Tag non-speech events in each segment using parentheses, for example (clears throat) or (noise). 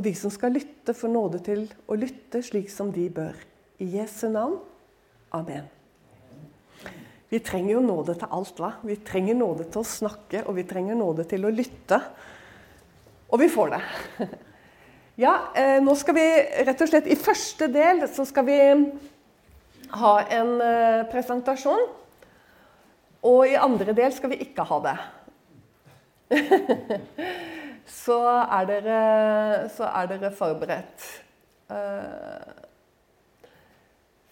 Og de som skal lytte, får nåde til å lytte slik som de bør. I Jesu navn. Amen. Vi trenger jo nåde til alt. hva? Vi trenger nåde til å snakke, og vi trenger nåde til å lytte. Og vi får det. (laughs) Ja, eh, nå skal vi rett og slett I første del så skal vi ha en eh, presentasjon. Og i andre del skal vi ikke ha det. (laughs) så, er dere, så er dere forberedt. Eh,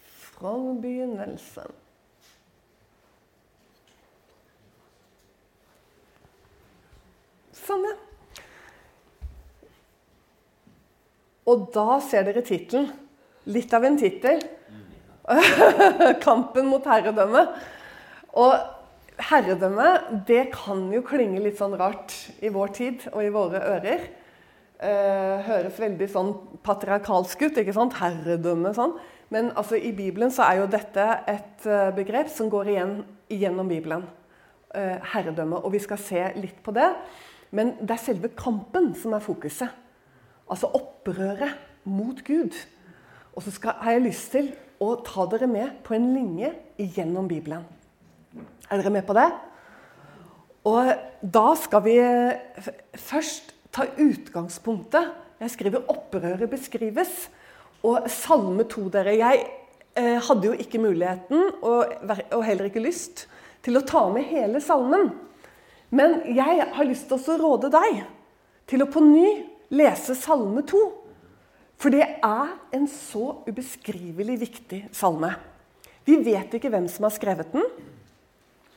fra begynnelsen. Sånn, ja. Og da ser dere tittelen. Litt av en tittel. (laughs) 'Kampen mot herredømme'. Og herredømme, det kan jo klinge litt sånn rart i vår tid og i våre ører. Eh, høres veldig sånn patriarkalsk ut. ikke sant? Herredømme sånn. Men altså, i Bibelen så er jo dette et uh, begrep som går igjen gjennom Bibelen. Eh, herredømme. Og vi skal se litt på det. Men det er selve kampen som er fokuset. Altså opprøret mot Gud. Og så skal, har jeg lyst til å ta dere med på en linje gjennom Bibelen. Er dere med på det? Og da skal vi først ta utgangspunktet Jeg skriver 'opprøret beskrives'. Og Salme 2, dere. Jeg eh, hadde jo ikke muligheten, og, heller ikke lyst, til å ta med hele salmen. Men jeg har lyst til å råde deg til å på ny lese Salme 2. For det er en så ubeskrivelig viktig salme. Vi vet ikke hvem som har skrevet den.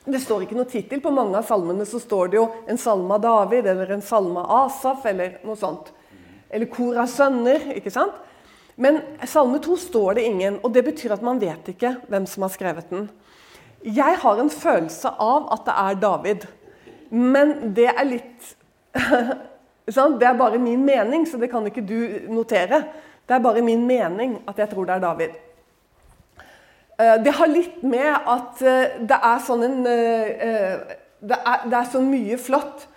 Det står ikke noe tittel. På mange av salmene så står det jo en salme av David eller en salme av Asaf eller noe sånt. Eller kor av sønner. ikke sant? Men salme 2 står det ingen, og det betyr at man vet ikke hvem som har skrevet den. Jeg har en følelse av at det er David. Men det er litt (laughs) Det er bare min mening, så det kan ikke du notere. Det er bare min mening at jeg tror det er David. Eh, det har litt med at eh, det er sånn en eh, Det er, det er så mye flott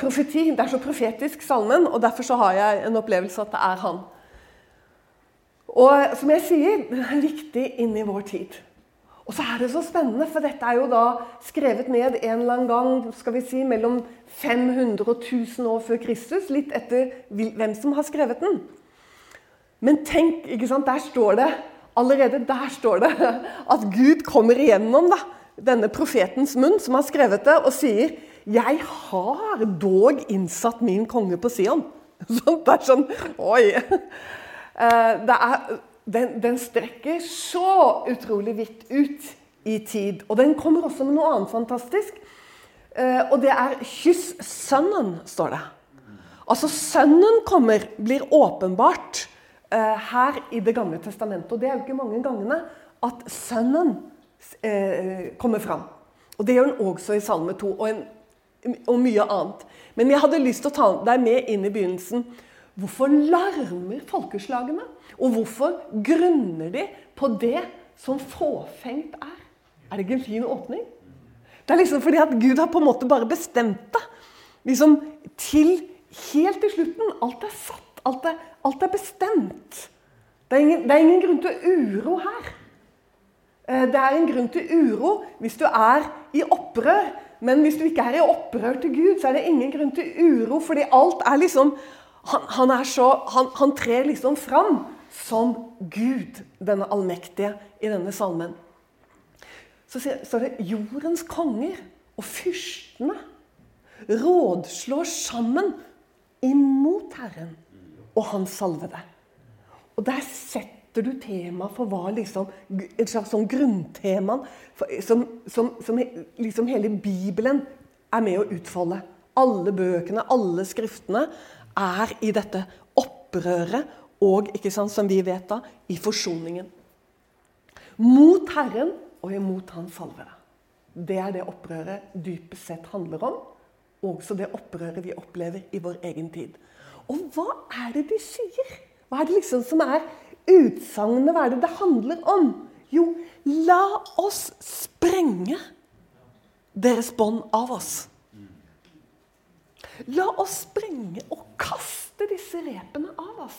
profeti. Det er så profetisk, salmen, og derfor så har jeg en opplevelse at det er han. Og som jeg sier, det er viktig inn i vår tid. Og så er det så spennende, for dette er jo da skrevet ned en eller annen gang skal vi si, mellom 500 og 1000 år før Kristus. Litt etter hvem som har skrevet den. Men tenk, ikke sant, der står det allerede der står det at Gud kommer igjennom da, denne profetens munn, som har skrevet det, og sier 'Jeg har dog innsatt min konge på Sion'. (laughs) Sånn, det er sånn Oi! Eh, er den, den, strekker så utrolig vidt ut i tid. Og den kommer også med noe annet fantastisk. Eh, og det er 'kyss sønnen', står det. Altså Sønnen kommer, blir åpenbart her i Det gamle testamentet. Og det er jo ikke mange gangene at Sønnen eh, kommer fram. Og det gjør han også i Salme 2 og, en, og mye annet. Men jeg hadde lyst til å ta deg med inn i begynnelsen. Hvorfor larmer folkeslagene? Og hvorfor grunner de på det som fåfengt er? Er det ikke en fin åpning? Det er liksom fordi at Gud har på en måte bare bestemt det. Liksom til helt til slutten. Alt er satt. Alt er, alt er bestemt. Det er, ingen, det er ingen grunn til uro her. Eh, det er en grunn til uro hvis du er i opprør. Men hvis du ikke er i opprør til Gud, så er det ingen grunn til uro, fordi alt er liksom Han, han, er så, han, han trer liksom fram som Gud, denne allmektige, i denne salmen. Så står det jordens konger og fyrstene rådslår sammen imot Herren og han salvede. Og der setter du tema for hva liksom, En slags sånn grunntema som, som, som liksom hele Bibelen er med å utfolde. Alle bøkene, alle skriftene, er i dette opprøret og ikke sant, som vi vet da, i forsoningen. Mot Herren og imot Hans salvede. Det er det opprøret dypest sett handler om. Også det opprøret vi opplever i vår egen tid. Og hva er det de sier? Hva er det liksom som er utsagnet? Hva er det det handler om? Jo, la oss sprenge deres bånd av oss. La oss sprenge og kaste disse repene av oss.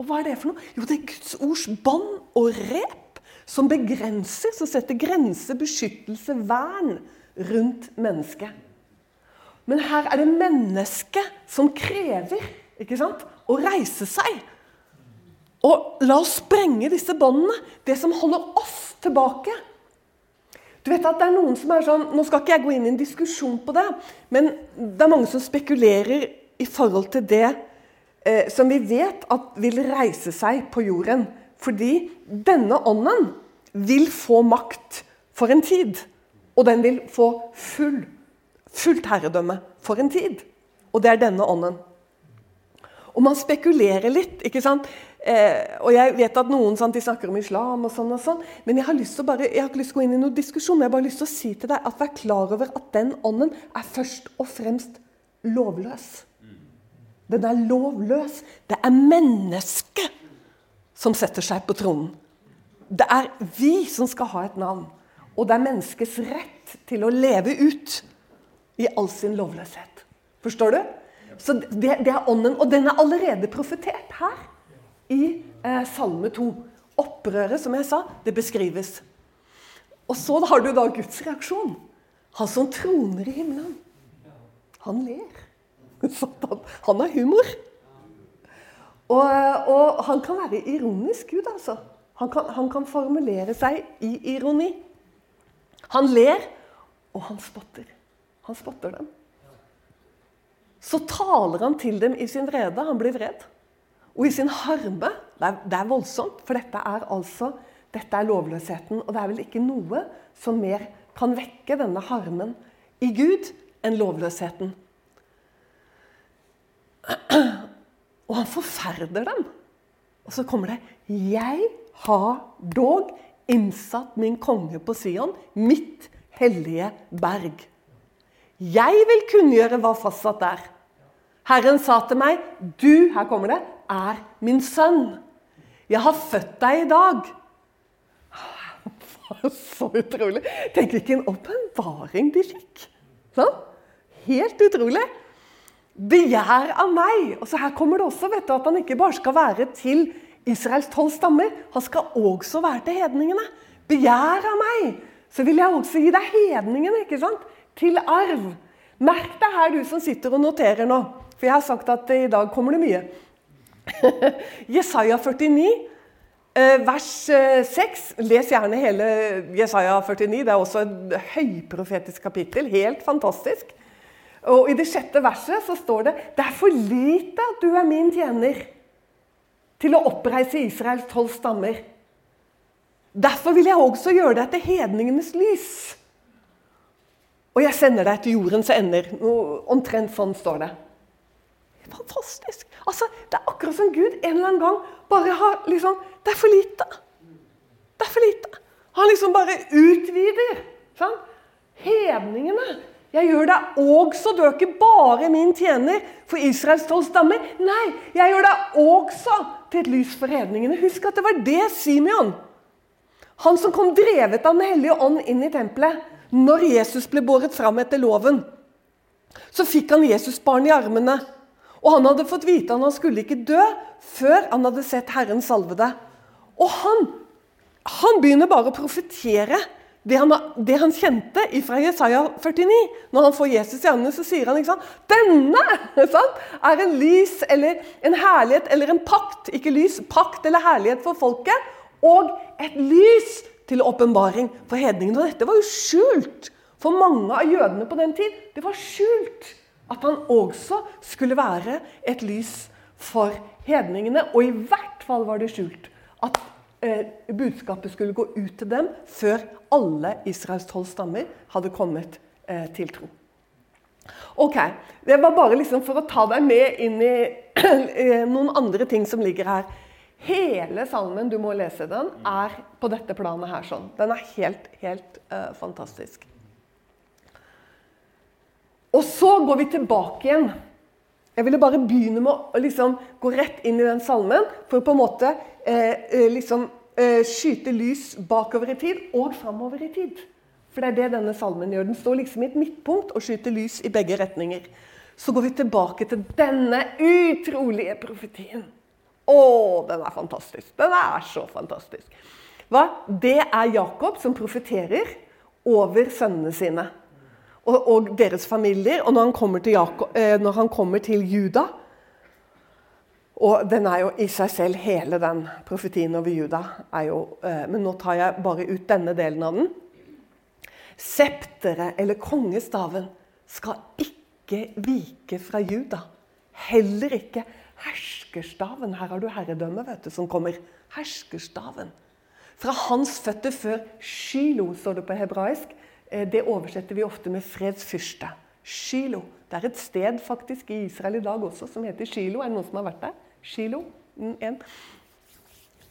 Og hva er det for noe? Jo, det er Guds ords bånd og rep som begrenser, som setter grenser, beskyttelse, vern rundt mennesket. Men her er det mennesket som krever ikke sant? å reise seg. Og la oss sprenge disse båndene, det som holder oss tilbake. Du vet at det er noen som er sånn, Nå skal ikke jeg gå inn i en diskusjon på det, men det er mange som spekulerer i forhold til det eh, som vi vet at vil reise seg på jorden. Fordi denne ånden vil få makt for en tid. Og den vil få full, fullt herredømme for en tid. Og det er denne ånden. Og man spekulerer litt. ikke sant? Eh, og jeg vet at noen sant, snakker om islam, og sånn og sånn, men jeg har, bare, jeg har ikke lyst til å gå inn i noen diskusjon. men jeg har bare lyst til å si til deg at vær klar over at den ånden er først og fremst lovløs. Den er lovløs. Det er mennesket som setter seg på tronen. Det er vi som skal ha et navn. Og det er menneskets rett til å leve ut i all sin lovløshet. Forstår du? Så det, det er ånden. Og den er allerede profetert her i eh, Salme 2. Opprøret, som jeg sa, det beskrives. Og så har du da Guds reaksjon. Han som troner i himmelen. Han ler. (laughs) Han har humor. Og, og, han kan være ironisk, Gud, altså. Han kan, han kan formulere seg i ironi. Han ler, og han spotter. Han spotter dem. Så taler han til dem i sin vrede. Han blir vred. Og i sin harme det er, det er, voldsomt, for dette er altså dette er lovløsheten. Og det er vel ikke noe som mer kan vekke denne harmen i Gud enn lovløsheten. Og han forferder dem. Og så kommer det 'Jeg har dog innsatt min konge på Sion, mitt hellige berg'. Jeg vil kunngjøre hva fastsatt er. Herren sa til meg, 'Du her kommer det, er min sønn. Jeg har født deg i dag.' (laughs) Så utrolig. Tenk hvilken åpenbaring de fikk. Sånn? Helt utrolig. Begjær av meg. Og så Her kommer det også vet du, at han ikke bare skal være til Israels tolv stammer. Han skal også være til hedningene. Begjær av meg, så vil jeg også gi deg hedningene ikke sant? Til arv. Merk deg her, du som sitter og noterer nå. For jeg har sagt at i dag kommer det mye. (laughs) Jesaja 49, eh, vers 6. Eh, Les gjerne hele Jesaja 49. Det er også et høyprofetisk kapittel. Helt fantastisk. Og I det sjette verset så står det det er for lite at du er min tjener til å oppreise Israels tolv stammer. Derfor vil jeg også gjøre deg til hedningenes lys. Og jeg sender deg til jordens ender. Omtrent sånn står det. Fantastisk. Altså, Det er akkurat som Gud en eller annen gang bare har liksom Det er for lite. Det er for lite. Han liksom bare utvider. Sånn? Hedningene jeg gjør deg også, du er ikke bare min tjener for Israels tolv stammer. Nei, jeg gjør deg også til et lys for hedningene. Husk at det var det Simeon, han som kom drevet av Den hellige ånd inn i tempelet, når Jesus ble båret fram etter loven, så fikk han Jesusbarn i armene. Og han hadde fått vite at han skulle ikke dø før han hadde sett Herren salvede. Og han, han begynner bare å profetere det han, det han, kjente fra Jesaja 49. Når han får Jesus i armene, så sier han ikke sant? Denne (laughs) sant, er en lys eller en herlighet eller en pakt. Ikke lys, pakt eller herlighet for folket. Og et lys til åpenbaring for hedningene. Og dette var jo skjult for mange av jødene på den tid. Det var skjult at han også skulle være et lys for hedningene. Og i hvert fall var det skjult at eh, budskapet skulle gå ut til dem før alle Israels tolv stammer hadde kommet eh, til tro. Ok, Det var bare liksom for å ta deg med inn i (clears throat) eh, noen andre ting som ligger her. Hele salmen, du må lese den, er på dette planet her. sånn. Den er helt, helt uh, fantastisk. Og så går vi tilbake igjen. Jeg ville bare begynne med å liksom, gå rett inn i den salmen for å på en måte eh, liksom eh, skyte lys bakover i tid og framover i tid. For det er det denne salmen gjør. Den står liksom i et midtpunkt og skyter lys i begge retninger. så går vi tilbake til denne utrolige profetien. Å, den er fantastisk. Den er så fantastisk. Hva? Det er Jakob som profeterer over sønnene sine og, og deres familier. Og når han kommer til, Jakob, eh, når han kommer til Juda Og den er jo i seg selv, hele den profetien over Juda. er jo, eh, Men nå tar jeg bare ut denne delen av den. Septeret, eller kongestaven, skal ikke vike fra Juda. Heller ikke herskerstaven. Her har du herredømme vet du, som kommer. Herskerstaven. Fra hans føtter før Shilo, står det på hebraisk. Eh, det oversetter vi ofte med fredsfyrste. Shilo. Det er et sted faktisk i Israel i dag også som heter Shilo. Er det noen som har vært der? Shilo? Mm, en.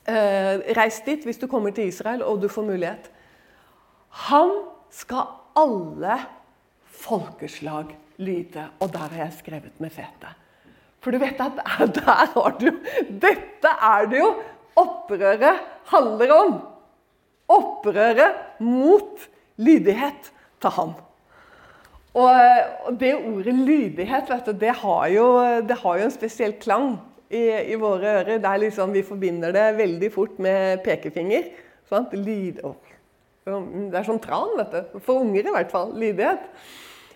Eh, reis dit hvis du kommer til Israel og du får mulighet. Han skal alle folkeslag lyde. Og der har jeg skrevet med fete. For du vet at der har du Dette er det jo opprøret handler om. Opprøret mot lydighet til han. Og det ordet lydighet du, det har, jo, det har jo en spesiell klang i, i våre ører. Det er liksom, vi forbinder det veldig fort med pekefinger. Sant? Lyd, det er som tran, vet du. For unger i hvert fall. Lydighet.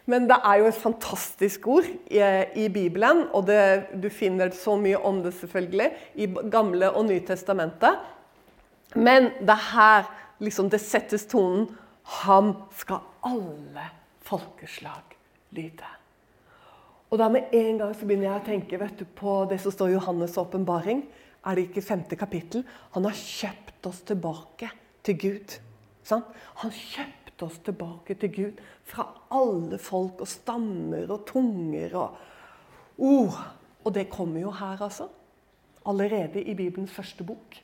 Men det er jo et fantastisk ord i, i Bibelen, og det, du finner så mye om det selvfølgelig i Gamle og Nytestamentet. Men det er her liksom det settes tonen. Ham skal alle folkeslag lyde. Og da med en gang så begynner jeg å tenke vet du, på det som står i Johannes' åpenbaring. Er det ikke femte kapittel? Han har kjøpt oss tilbake til Gud. Sant? Han kjøpte oss tilbake til Gud fra alle folk og stammer og tunger og ord. Og det kommer jo her, altså. Allerede i Bibelens første bok,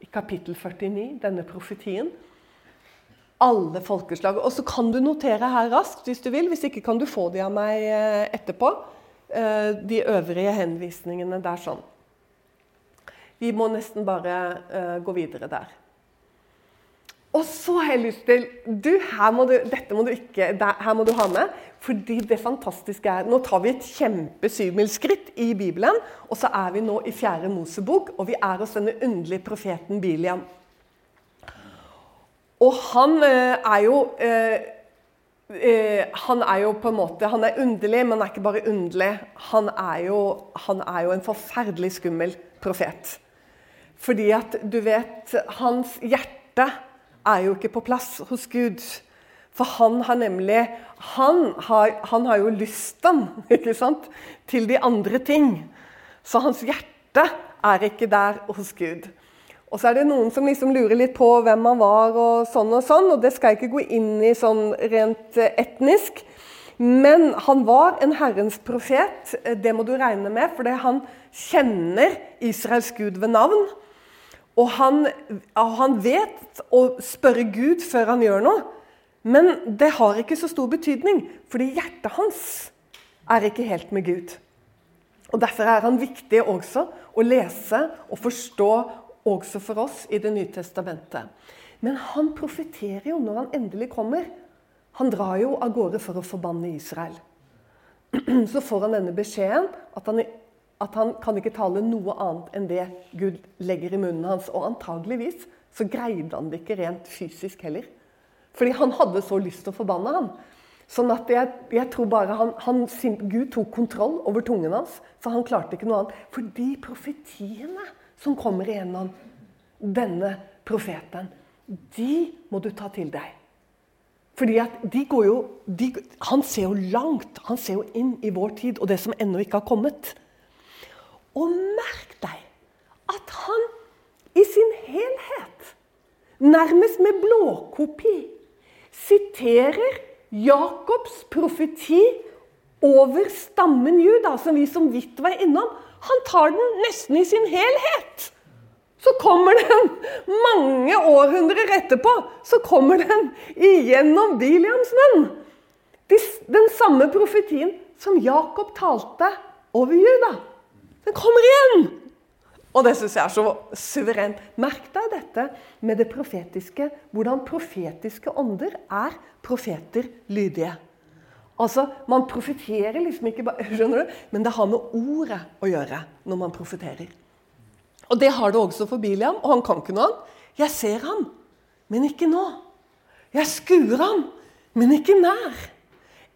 i kapittel 49, denne profetien. Alle folkeslag. Og så kan du notere her raskt hvis du vil. Hvis ikke kan du få de av meg eh, etterpå. Eh, de øvrige henvisningene der sånn. Vi må nesten bare eh, gå videre der. Og så har jeg lyst til du, her må du, Dette må du ikke her må du ha med. Fordi det fantastiske er Nå tar vi et kjempe syvmilsskritt i Bibelen. Og så er vi nå i fjerde Mosebok, og vi er hos denne underlige profeten Biliam. Og han eh, er jo eh, eh, Han er jo på en måte Han er underlig, men han er ikke bare underlig. Han er jo, han er jo en forferdelig skummel profet. Fordi at du vet Hans hjerte er jo ikke på plass hos Gud. For han har nemlig Han har, han har jo lysten (laughs) ikke sant, til de andre ting. Så hans hjerte er ikke der hos Gud. Og så er det noen som liksom lurer litt på hvem han var, og sånn og sånn. Og det skal jeg ikke gå inn i sånn rent etnisk. Men han var en Herrens profet, det må du regne med, for han kjenner Israels Gud ved navn. Og han, han vet å spørre Gud før han gjør noe. Men det har ikke så stor betydning, fordi hjertet hans er ikke helt med Gud. Og Derfor er han viktig også å lese og forstå også for oss i Det nye testamentet. Men han profeterer jo når han endelig kommer. Han drar jo av gårde for å forbanne Israel. (clears throat) Så får han denne beskjeden at han at han kan ikke tale noe annet enn det Gud legger i munnen hans. Og antageligvis så greide han det ikke rent fysisk heller. Fordi han hadde så lyst til å forbanne ham. Sånn at jeg, jeg tror bare han, han, Gud tok kontroll over tungen hans, så han klarte ikke noe annet. For de profetiene som kommer igjennom denne profeten, de må du ta til deg. Fordi at de går jo, de, Han ser jo langt. Han ser jo inn i vår tid og det som ennå ikke har kommet. Og merk deg at han i sin helhet, nærmest med blåkopi, siterer Jakobs profeti over stammen Juda, som vi som vidt var innom. Han tar den nesten i sin helhet. Så kommer den mange århundrer etterpå så kommer den igjennom Biliams menn. Den samme profetien som Jakob talte over Juda. Den kommer igjen! Og det syns jeg er så suverent. Merk deg dette med det profetiske. Hvordan profetiske ånder er profeter lydige. Altså, Man profeterer liksom ikke bare, skjønner du? Men det har med ordet å gjøre når man profeterer. Og det har det også for Biliam, og han kan ikke noe annet. Jeg ser ham, men ikke nå. Jeg skuer ham, men ikke nær.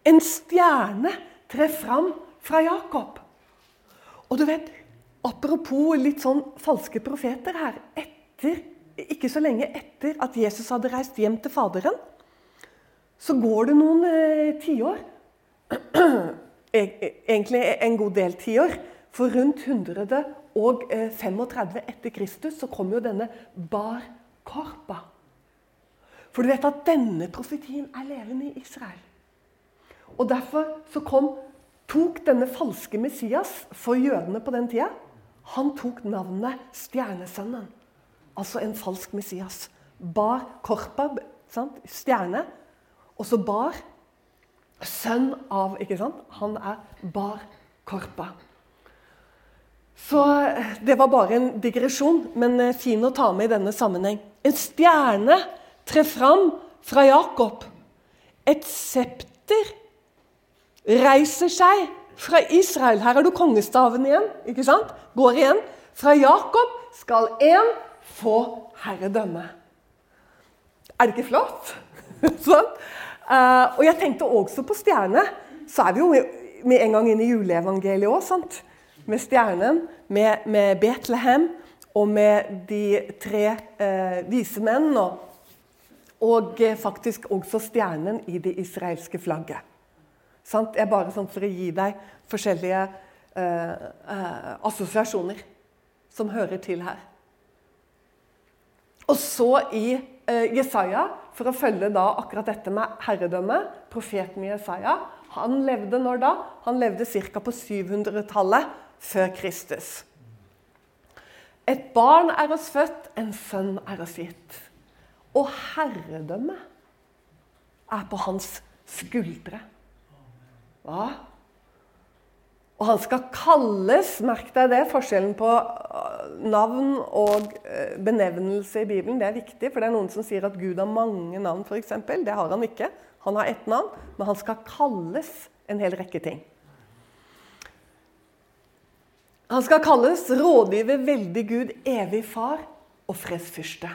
En stjerne trer fram fra Jakob. Og du vet, Apropos litt sånn falske profeter her. Etter, ikke så lenge etter at Jesus hadde reist hjem til Faderen, så går det noen eh, tiår. (clears throat) Egentlig en god del tiår. For rundt 135 etter Kristus så kom jo denne Bar Korpa. For du vet at denne profetien er levende i Israel. Og Derfor så kom, tok denne falske Messias for jødene på den tida Han tok navnet Stjernesønnen. Altså en falsk Messias. Bar Korpa, sant? stjerne. Og så Bar, sønn av ikke sant? Han er Bar Korpa. Så eh, det var bare en digresjon, men eh, fin å ta med i denne sammenheng. En stjerne trer fram fra Jakob. Et septer reiser seg fra Israel. Her har du kongestaven igjen. ikke sant? Går igjen. Fra Jakob skal én få herredømme. Er det ikke flott? (laughs) sånn. Uh, og jeg tenkte også på stjerne. Så er vi jo med en gang inne i juleevangeliet òg med stjernen, med, med, Betlehem og med de tre eh, vise menn. Og, og eh, faktisk også stjernen i det israelske flagget. Sant? Jeg bare sånn for å gi deg forskjellige eh, eh, assosiasjoner som hører til her. Og så i eh, Jesaja, for å følge da akkurat dette med herredømme, profeten Jesaja Han levde når da? Han levde ca. på 700-tallet før Kristus. Et barn er oss født, en sønn er oss gitt. Og herredømme er på hans skuldre. Hva? Og han skal kalles Merk deg det. Forskjellen på øh, navn og øh, benevnelse i Bibelen det er viktig. For det er noen som sier at Gud har mange navn, f.eks. Det har han ikke. Han har ett navn, men han skal kalles en hel rekke ting. Han skal kalles rådgiver, veldig Gud, evig far og fredsfyrste.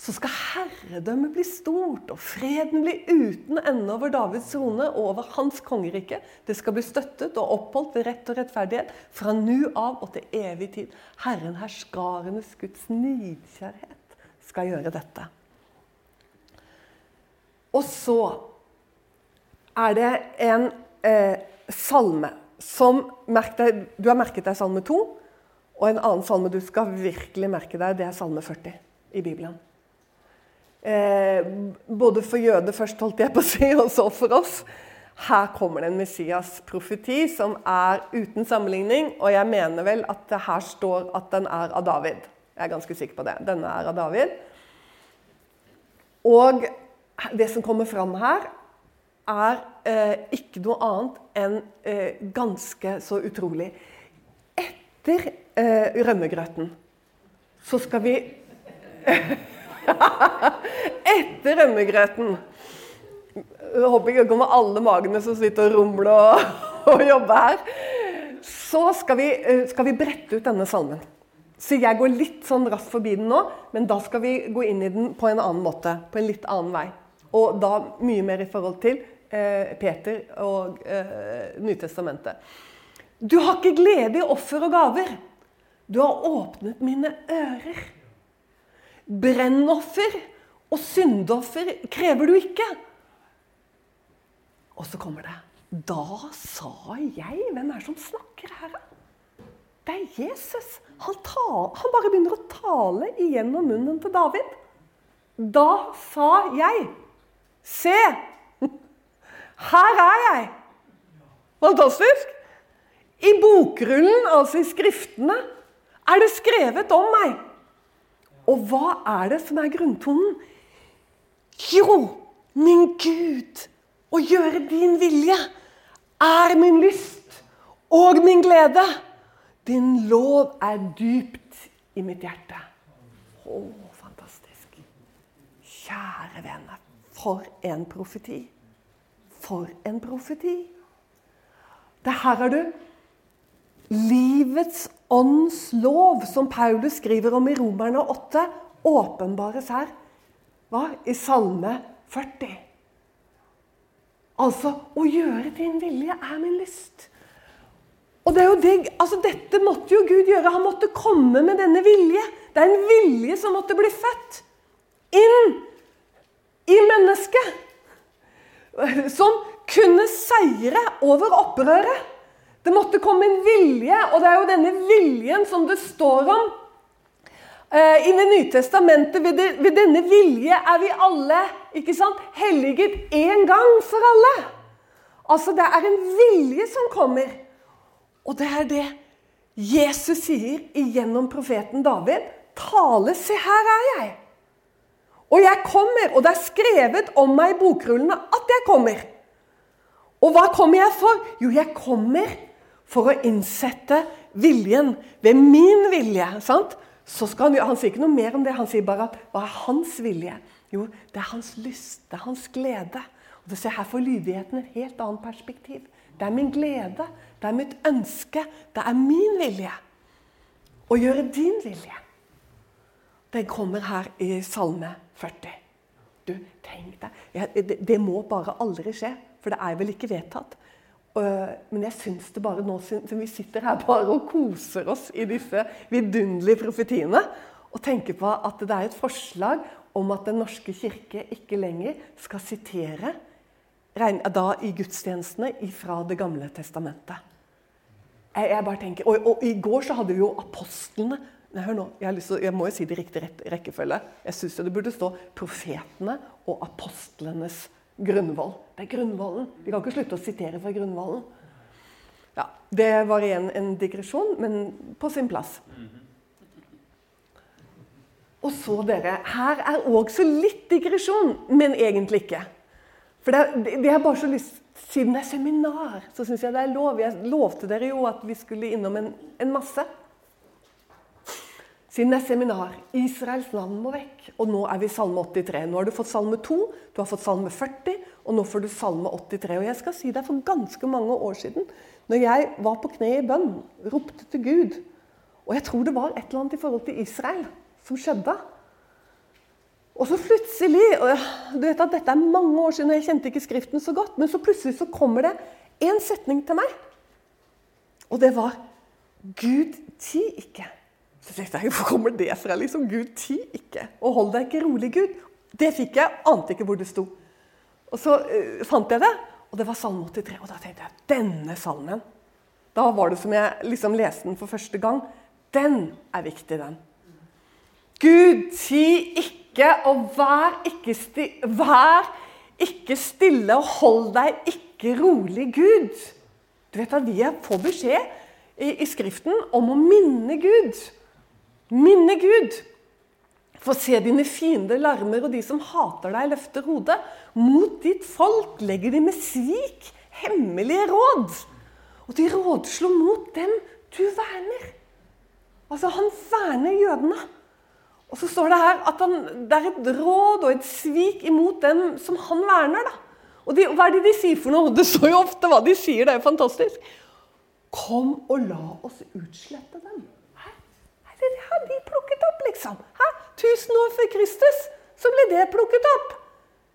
Så skal herredømmet bli stort, og freden bli uten ende over Davids trone og over hans kongerike. Det skal bli støttet og oppholdt ved rett og rettferdighet fra nu av og til evig tid. Herren herskarenes Guds nidkjærhet skal gjøre dette. Og så er det en eh, salme som deg, Du har merket deg salme 2. Og en annen salme du skal virkelig merke deg, det er salme 40 i Bibelen. Eh, både for jøder først, holdt jeg på å si, og så for oss. Her kommer det en Messias-profeti som er uten sammenligning. Og jeg mener vel at det her står at den er av David. Jeg er ganske sikker på det. Denne er av David. Og det som kommer fram her, er eh, ikke noe annet enn eh, ganske så utrolig. Etter eh, rømmegrøten så skal vi (laughs) (laughs) Etter rømmegrøten Jeg håper ikke det kommer alle magene som sitter og rumler og, (laughs) og jobber her. Så skal vi, eh, skal vi brette ut denne salmen. Så jeg går litt sånn raskt forbi den nå, men da skal vi gå inn i den på en annen måte. På en litt annen vei. Og da mye mer i forhold til eh, Peter og eh, Nytestamentet. Du har ikke glede i offer og gaver. Du har åpnet mine ører. Brennoffer og syndoffer krever du ikke. Og så kommer det. Da sa jeg Hvem er det som snakker her, da? Det er Jesus. Han, ta, han bare begynner å tale igjennom munnen til David. Da sa jeg Se! (laughs) Her er jeg! Fantastisk! I bokrullen, altså i skriftene, er det skrevet om meg. Og hva er det som er grunntonen? Jo, min Gud, å gjøre din vilje er min lyst og min glede. Din lov er dypt i mitt hjerte. Å, fantastisk. Kjære vene, for en profeti. for en profeti! Det her er du livets ånds lov, som Paulus skriver om i Romerne 8, åpenbares her. Hva? I Salme 40. Altså å gjøre din vilje er min lyst. Og det er jo det, altså Dette måtte jo Gud gjøre. Han måtte komme med denne vilje. Det er en vilje som måtte bli født inn i mennesket. Som kunne seire over opprøret. Det måtte komme en vilje, og det er jo denne viljen som det står om eh, i Det nye testamentet. Ved, det, ved, denne vilje er vi alle ikke sant, helliget én gang for alle. Altså, det er en vilje som kommer. Og det er det Jesus sier igjennom profeten David. Tale, se her er jeg. Og jeg kommer, og det er skrevet om meg i bokrullene at jeg kommer. Og hva kommer jeg for? Jo, jeg kommer for å innsette viljen ved min vilje. sant? Så skal han, han sier ikke noe mer om det. Han sier bare at hva er hans vilje? Jo, det er hans lyst, det er hans glede. Og du ser Her får lydigheten et helt annet perspektiv. Det er min glede, det er mitt ønske, det er min vilje. Å gjøre din vilje. Den kommer her i Salme 40. Du, tenk deg, det, det må bare aldri skje, for det er vel ikke vedtatt. Men jeg syns det bare nå som vi sitter her bare og koser oss i disse vidunderlige profetiene, og tenker på at det er et forslag om at Den norske kirke ikke lenger skal sitere da i gudstjenestene fra Det gamle testamentet. Jeg, jeg bare tenker, og, og, I går så hadde vi jo apostlene. Nei, hør nå, jeg, til, jeg, må jo si det i riktig rekkefølge. Jeg syns det burde stå profetene og apostlenes grunnvoll. Det er grunnvollen. Vi kan ikke slutte å sitere fra grunnvollen. Ja, Det var igjen en digresjon, men på sin plass. Og så, dere Her er også litt digresjon, men egentlig ikke. For det, det er bare så lyst Siden det er seminar, så syns jeg det er lov. Jeg lovte dere jo at vi skulle innom en, en masse. Siden det er seminar. Israels navn må vekk. Og nå er vi i Salme 83. Nå har du fått Salme 2, du har fått Salme 40, og nå får du Salme 83. Og jeg skal si deg for ganske mange år siden, når jeg var på kne i bønn, ropte til Gud Og jeg tror det var et eller annet i forhold til Israel som skjedde. Og så plutselig Du vet at dette er mange år siden, og jeg kjente ikke Skriften så godt, men så plutselig så kommer det én setning til meg. Og det var Gud ti ikke. Så tenkte jeg, Hvor kommer det fra? liksom? Gud ti ikke. Og hold deg ikke rolig, Gud. Det fikk jeg. Ante ikke hvor det sto. Og så uh, fant jeg det, og det var salme 83. Og da tenkte jeg denne salmen Da var det som jeg liksom leste den for første gang. Den er viktig, den. Gud, ti ikke, og vær ikke, sti vær ikke stille, og hold deg ikke rolig, Gud. Du vet at Vi får beskjed i, i Skriften om å minne Gud. Minne Gud. For se dine fiender larmer, og de som hater deg, løfter hodet. Mot ditt folk legger de med svik hemmelige råd. Og de rådslo mot dem du verner. Altså, han verner jødene. Og så står det her at han, det er et råd og et svik imot dem som han verner. da. Og de, Hva er det de sier for noe? Det står jo ofte hva de sier. Det er jo fantastisk. Kom og la oss utslette dem. Det har de plukket opp, liksom. Hæ? Tusen år før Kristus så ble det plukket opp.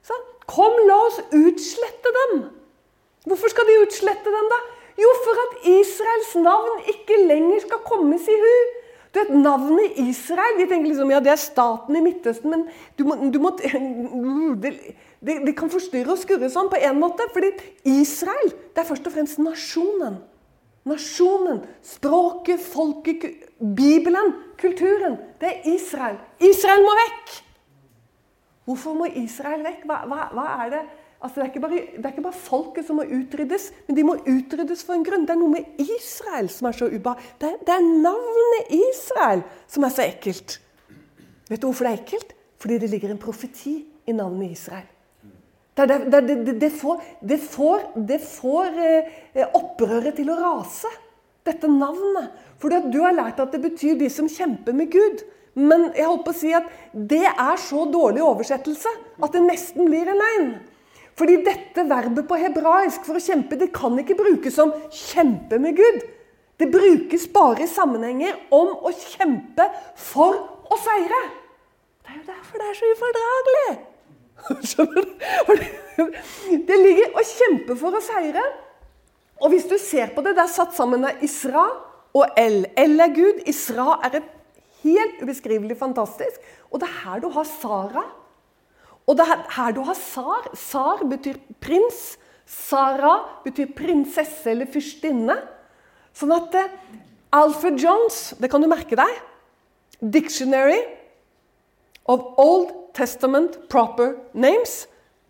Så, Kom, la oss utslette dem. Hvorfor skal de utslette dem, da? Jo, for at Israels navn ikke lenger skal kommes i hu. Du vet, Navnet Israel Vi tenker liksom, ja, det er staten i Midtøsten, men du må, du må (laughs) det, det, det, kan forstyrre og skurre sånn på en måte. fordi Israel det er først og fremst nasjonen. Nasjonen, språket, folket, Bibelen, kulturen. Det er Israel. Israel må vekk! Hvorfor må Israel vekk? Hva, hva, hva er det? Altså, det, er bare, det, er ikke bare, folket som må utryddes, men de må utryddes for en grunn. Det er noe med Israel som er så ubehagelig. Det, det, er navnet Israel som er så ekkelt. Vet du hvorfor det er ekkelt? Fordi det ligger en profeti i navnet Israel. Det, det, får, det får, det får eh, opprøret til å rase, dette navnet. Fordi du har lært at det betyr de som kjemper med Gud. Men jeg holdt på å si at det er så dårlig oversettelse at det nesten blir en løgn. Fordi dette verbet på hebraisk for å kjempe det kan ikke brukes som 'kjempe med Gud'. Det brukes bare i sammenhenger om å kjempe for å seire. Det er jo derfor det er så ufordragelig. (laughs) Skjønner du? Det ligger å kjempe for å seire. Og hvis du ser på det, det er satt sammen av Isra og El. El er Gud. Isra er et helt ubeskrivelig fantastisk. Og det er her du har Sara. Og det er her du har Sar. Sar betyr prins. Sara betyr prinsesse eller fyrstinne. Sånn at eh, Alfred Jones, det kan du merke deg Dictionary of Old Testament Proper Names.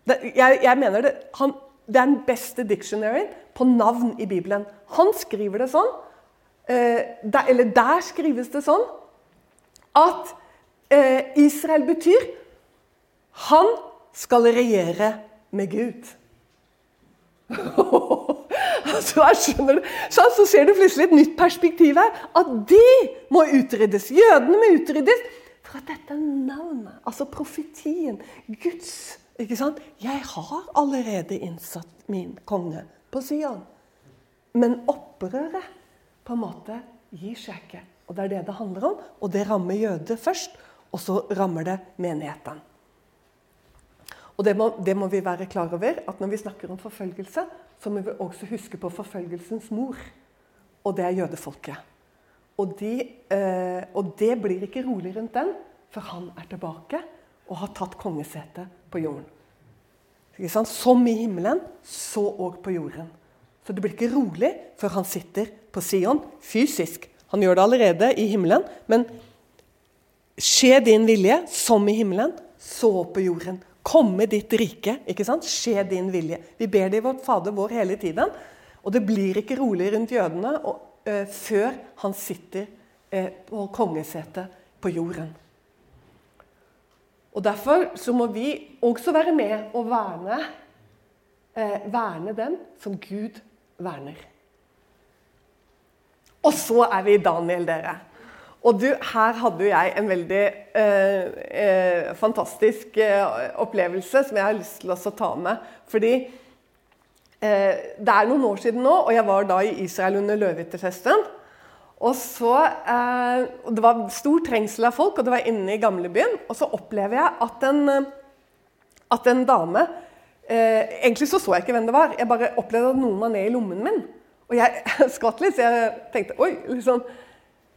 Det, jeg, jeg, mener det, han, det er den beste dictionaryen på navn i Bibelen. Han skriver det sånn, eh, der, eller der skrives det sånn, at eh, Israel betyr han skal regjere med Gud. (laughs) så, skjønner du, så, så ser du plutselig et nytt perspektiv her. At de må utryddes. Jødene må utryddes. For at dette navnet, altså profetien, Guds ikke sant? Jeg har allerede innsatt min konge på Sion. Men opprøret på en måte gir seg ikke. Og Det er det det handler om. Og det rammer jøder først, og så rammer det menigheten. Og det må, det må, vi være klar over, at når vi snakker om forfølgelse, så må vi også huske på forfølgelsens mor. Og det er jødefolket. Og, de, eh, og det blir ikke rolig rundt den før han er tilbake og har tatt kongesetet på jorden. Som i himmelen, så òg på jorden. Så det blir ikke rolig før han sitter på Sion fysisk. Han gjør det allerede i himmelen, men skje din vilje som i himmelen, så på jorden. Komme ditt rike. ikke sant? Skje din vilje. Vi ber det i vårt Fader vår hele tiden. Og det blir ikke rolig rundt jødene og, før han sitter uh, på kongesetet på jorden. Og Derfor så må vi også være med og verne, uh, verne dem som Gud verner. Og så er vi i Daniel, dere. Og du, her hadde jeg en veldig eh, eh, fantastisk eh, opplevelse som jeg har lyst til å ta med. Fordi eh, det er noen år siden nå, og jeg var da i Israel under løvehyttefesten. Og så, eh, og Det var stor trengsel av folk, og det var inne i gamlebyen. Og så opplever jeg at en, eh, at en dame Egentlig så så jeg ikke hvem det var. Jeg bare opplevde at noen var ned i lommen min. Og jeg (laughs) skvatt litt, så jeg tenkte oi, liksom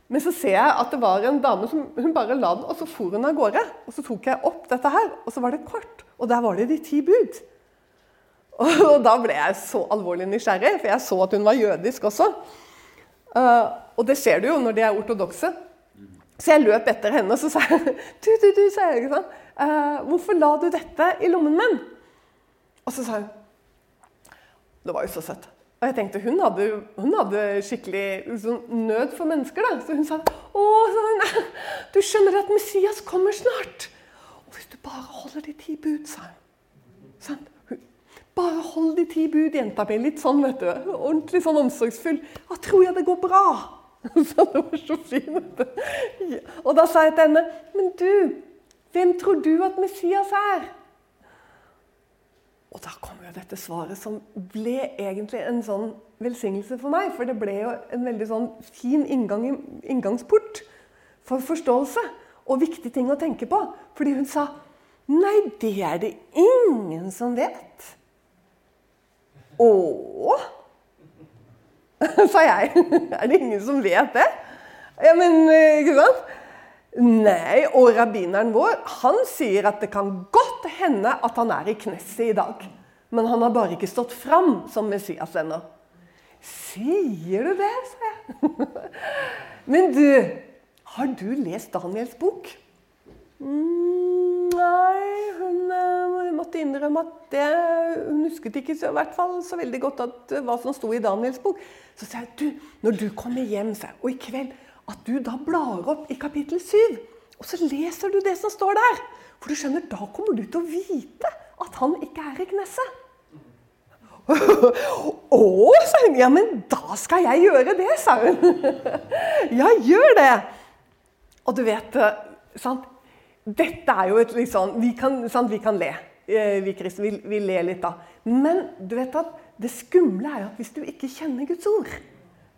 men så ser jeg at det var en dame som hun bare la den, og så for hun av gårde. Og så tok jeg opp dette her, og så var det kort. Og der var det de ti bud. (laughs) Og, da ble jeg så alvorlig nysgjerrig, for jeg så at hun var jødisk også. Uh, og det ser du jo når de er ortodokse. Så jeg løp etter henne og så sa jeg, (laughs) du, du, du, sa jeg, ikke sant? Uh, 'Hvorfor la du dette i lommen min?' Og så sa hun Det var jo så søtt. Og jeg tenkte, Hun hadde, hun hadde skikkelig sånn, nød for mennesker. da. Så hun sa å, sånn, du skjønner at Messias kommer snart. Og hvis du bare holder de ti bud, sa hun. Sånn. Bare hold de ti bud, jenta mi. Litt sånn, vet du. Ordentlig sånn omsorgsfull. Da tror jeg det går bra. (laughs) Så det var så fint. Og da sa jeg til henne, men du, hvem tror du at Messias er? Og da kom jo dette svaret, som ble egentlig en sånn velsignelse for meg. For det ble jo en veldig sånn fin inngang, inngangsport for forståelse og viktige ting å tenke på. Fordi hun sa Nei, det er det ingen som vet. Å? (laughs) sa jeg. Er det ingen som vet det? Ja, men Ikke sant? Nei, og rabbineren vår han sier at det kan godt hende at han er i knesset i dag. Men han har bare ikke stått fram som Messias ennå. Sier du det, sa jeg. (laughs) Men du, har du lest Daniels bok? Mm, nei, hun, hun, eh, måtte innrømme at det, hun husket ikke så, fall så veldig godt at, hva som sto i Daniels bok. Så sa jeg du, når du kommer hjem, jeg, og i kveld at du da blar opp i kapittel 7, og så leser du det som står der. For du skjønner, da kommer du til å vite at han ikke er i Knesset. (laughs) Å, sa hun. Ja, men da skal jeg gjøre det, sa hun. (laughs) ja, gjør det. Og du vet, sant? Dette er jo et litt sånn vi kan, sant? vi kan le. eh, vi kristne. Vi, vi ler litt da. Men du vet at det skumle er at hvis du ikke kjenner Guds ord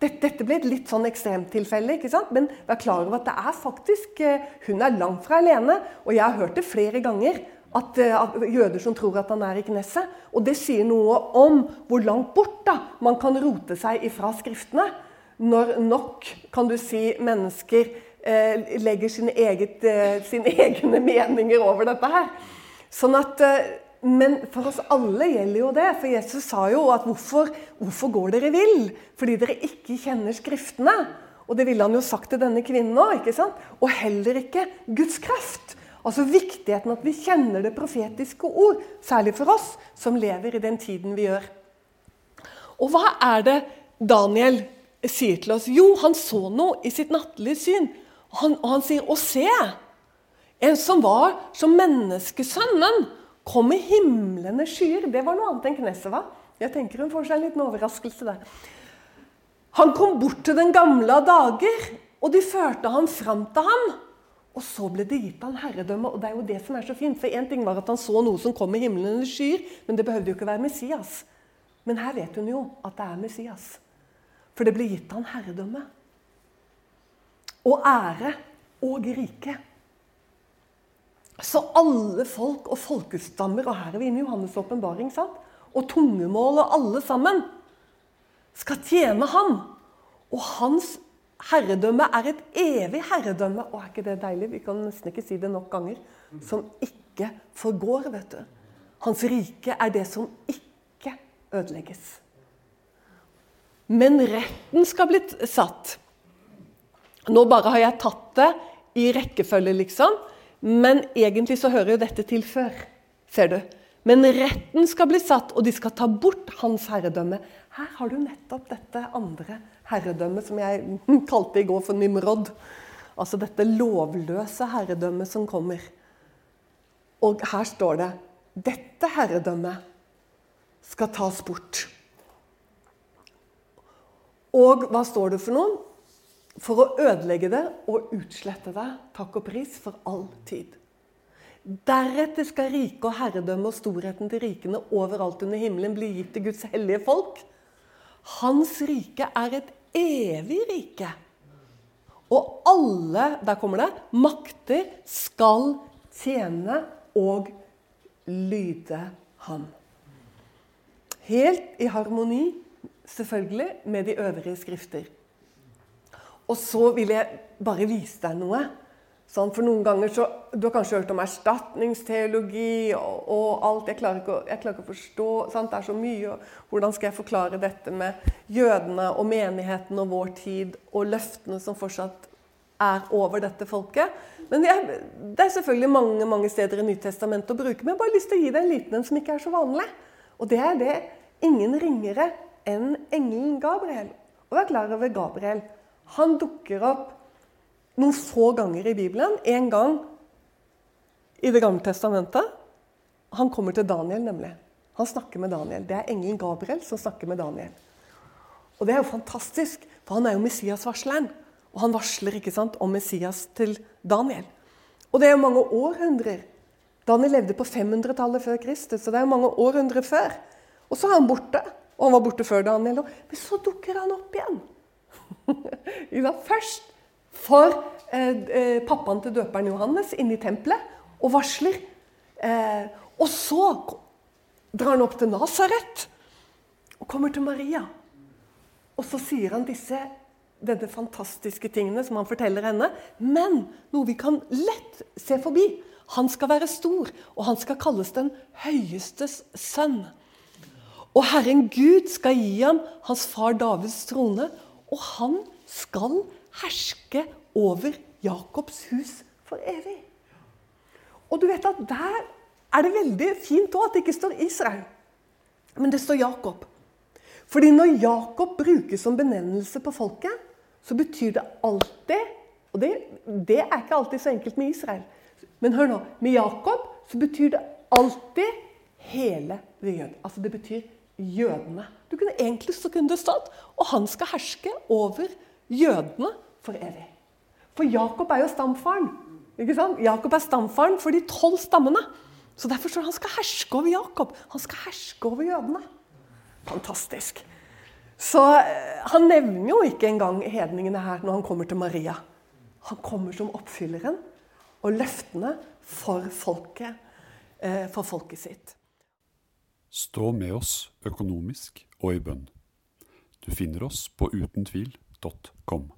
dette, dette ble et litt sånn ekstremtilfelle, ikke sant? men vær klar over at det er faktisk eh, Hun er langt fra alene. Og jeg har hørt det flere ganger. At, eh, at jøder som tror at han er i Knesset. Og det sier noe om hvor langt bort da, man kan rote seg ifra Skriftene. Når nok kan du si, mennesker legger sine, eget, eh, sine, (laughs) egne meninger over dette her. Sånn at eh, men for oss alle gjelder jo det. For Jesus sa jo at hvorfor, hvorfor går dere vill? Fordi dere ikke kjenner Skriftene. Og det ville han jo sagt til denne kvinnen òg. Og heller ikke Guds kraft. Altså viktigheten at vi kjenner det profetiske ord. Særlig for oss som lever i den tiden vi gjør. Og hva er det Daniel sier til oss? Jo, han så noe i sitt nattlige syn. Han, og han sier 'Å se'. En som var som menneskesønnen kom i himlende skyer. Det var noe annet enn Knesset var. Jeg tenker hun får seg en liten overraskelse der. Han kom bort til den gamle av dager, og de førte ham fram til ham. Og så ble det gitt han herredømme. Og det er jo det som er så fint. For én ting var at han så noe som kom i himlende skyer, men det behøvde jo ikke være Messias. Men her vet hun jo at det er Messias. For det ble gitt han herredømme. Og ære og rike. Så alle folk og folkestammer, og her er vi inne i Johannes' åpenbaring, og tungemål og alle sammen, skal tjene ham. Og hans herredømme er et evig herredømme. Og er ikke det deilig? Vi kan nesten ikke si det nok ganger. Som ikke forgår, vet du. Hans rike er det som ikke ødelegges. Men retten skal bli satt. Nå bare har jeg tatt det i rekkefølge, liksom. Men egentlig så hører jo dette til før. Ser du? Men retten skal bli satt, og de skal ta bort hans herredømme. Her har du nettopp dette andre herredømmet som jeg (laughs) kalte i går for Nimrod. Altså dette lovløse herredømmet som kommer. Og her står det dette herredømmet skal tas bort. Og hva står det for noe? For å ødelegge det og utslette det, takk og pris, for all tid. Deretter skal riket og herredømmet og storheten til rikene overalt under himmelen bli gitt til Guds hellige folk. Hans rike er et evig rike. Og alle der kommer det, makter skal tjene og lyde ham. Helt i harmoni, selvfølgelig, med de øvrige skrifter. Og så vil jeg bare vise deg noe. Sånn, for noen ganger så, Du har kanskje hørt om erstatningsteologi og, og alt. Jeg klarer, ikke, jeg klarer ikke, å forstå. Sant? Det er så mye. Hvordan skal jeg forklare dette med jødene og menigheten og vår tid og løftene som fortsatt er over dette folket? Men jeg, Det er selvfølgelig mange mange steder i Nytestamentet å bruke. Men jeg har bare lyst til å gi deg en liten en som ikke er så vanlig. Og det er det ingen ringere enn engelen Gabriel. Og vær klar over Gabriel. Han dukker opp noen få ganger i Bibelen. En gang i Det gamle testamentet. Han kommer til Daniel, nemlig. Han snakker med Daniel. Det er engelen Gabriel som snakker med Daniel. Og det er jo fantastisk, for han er jo Messias-varsleren. Og han varsler ikke sant, om Messias til Daniel. Og det er jo mange århundrer. Daniel levde på 500-tallet før Kristus, så det er jo mange århundrer før. Og så er han borte. Og han var borte før Daniel òg. Men så dukker han opp igjen. Først for eh, eh, pappaen til døperen Johannes inn i tempelet og varsler. Eh, og så drar han opp til Nasaret og kommer til Maria. Og så sier han disse denne fantastiske tingene som han forteller henne. Men noe vi kan lett se forbi. Han skal være stor, og han skal kalles den høyestes sønn. Og Herren Gud skal gi ham hans far Davids trone, og han skal herske over Jakobs hus for evig. Og du vet at Der er det veldig fint òg at det ikke står Israel, men det står Jakob. Fordi når Jakob brukes som benevnelse på folket, så betyr det alltid Og det, det er ikke alltid så enkelt med Israel. Men hør nå. Med Jakob så betyr det alltid hele jøden. Altså det betyr jødene. Du kunne Egentlig så kunne det stått og han skal herske over jødene for evig. For Jakob er jo stamfaren. ikke sant? Jakob er stamfaren for de tolv stammene. Så derfor står det han skal herske over Jakob. Han skal herske over jødene. Fantastisk. Så eh, han nevner jo ikke engang hedningene her når han kommer til Maria. Han kommer som oppfylleren og løftene for folket, eh, for folket sitt. Stå med oss økonomisk og i bønn. Du finner oss på utentvil.com.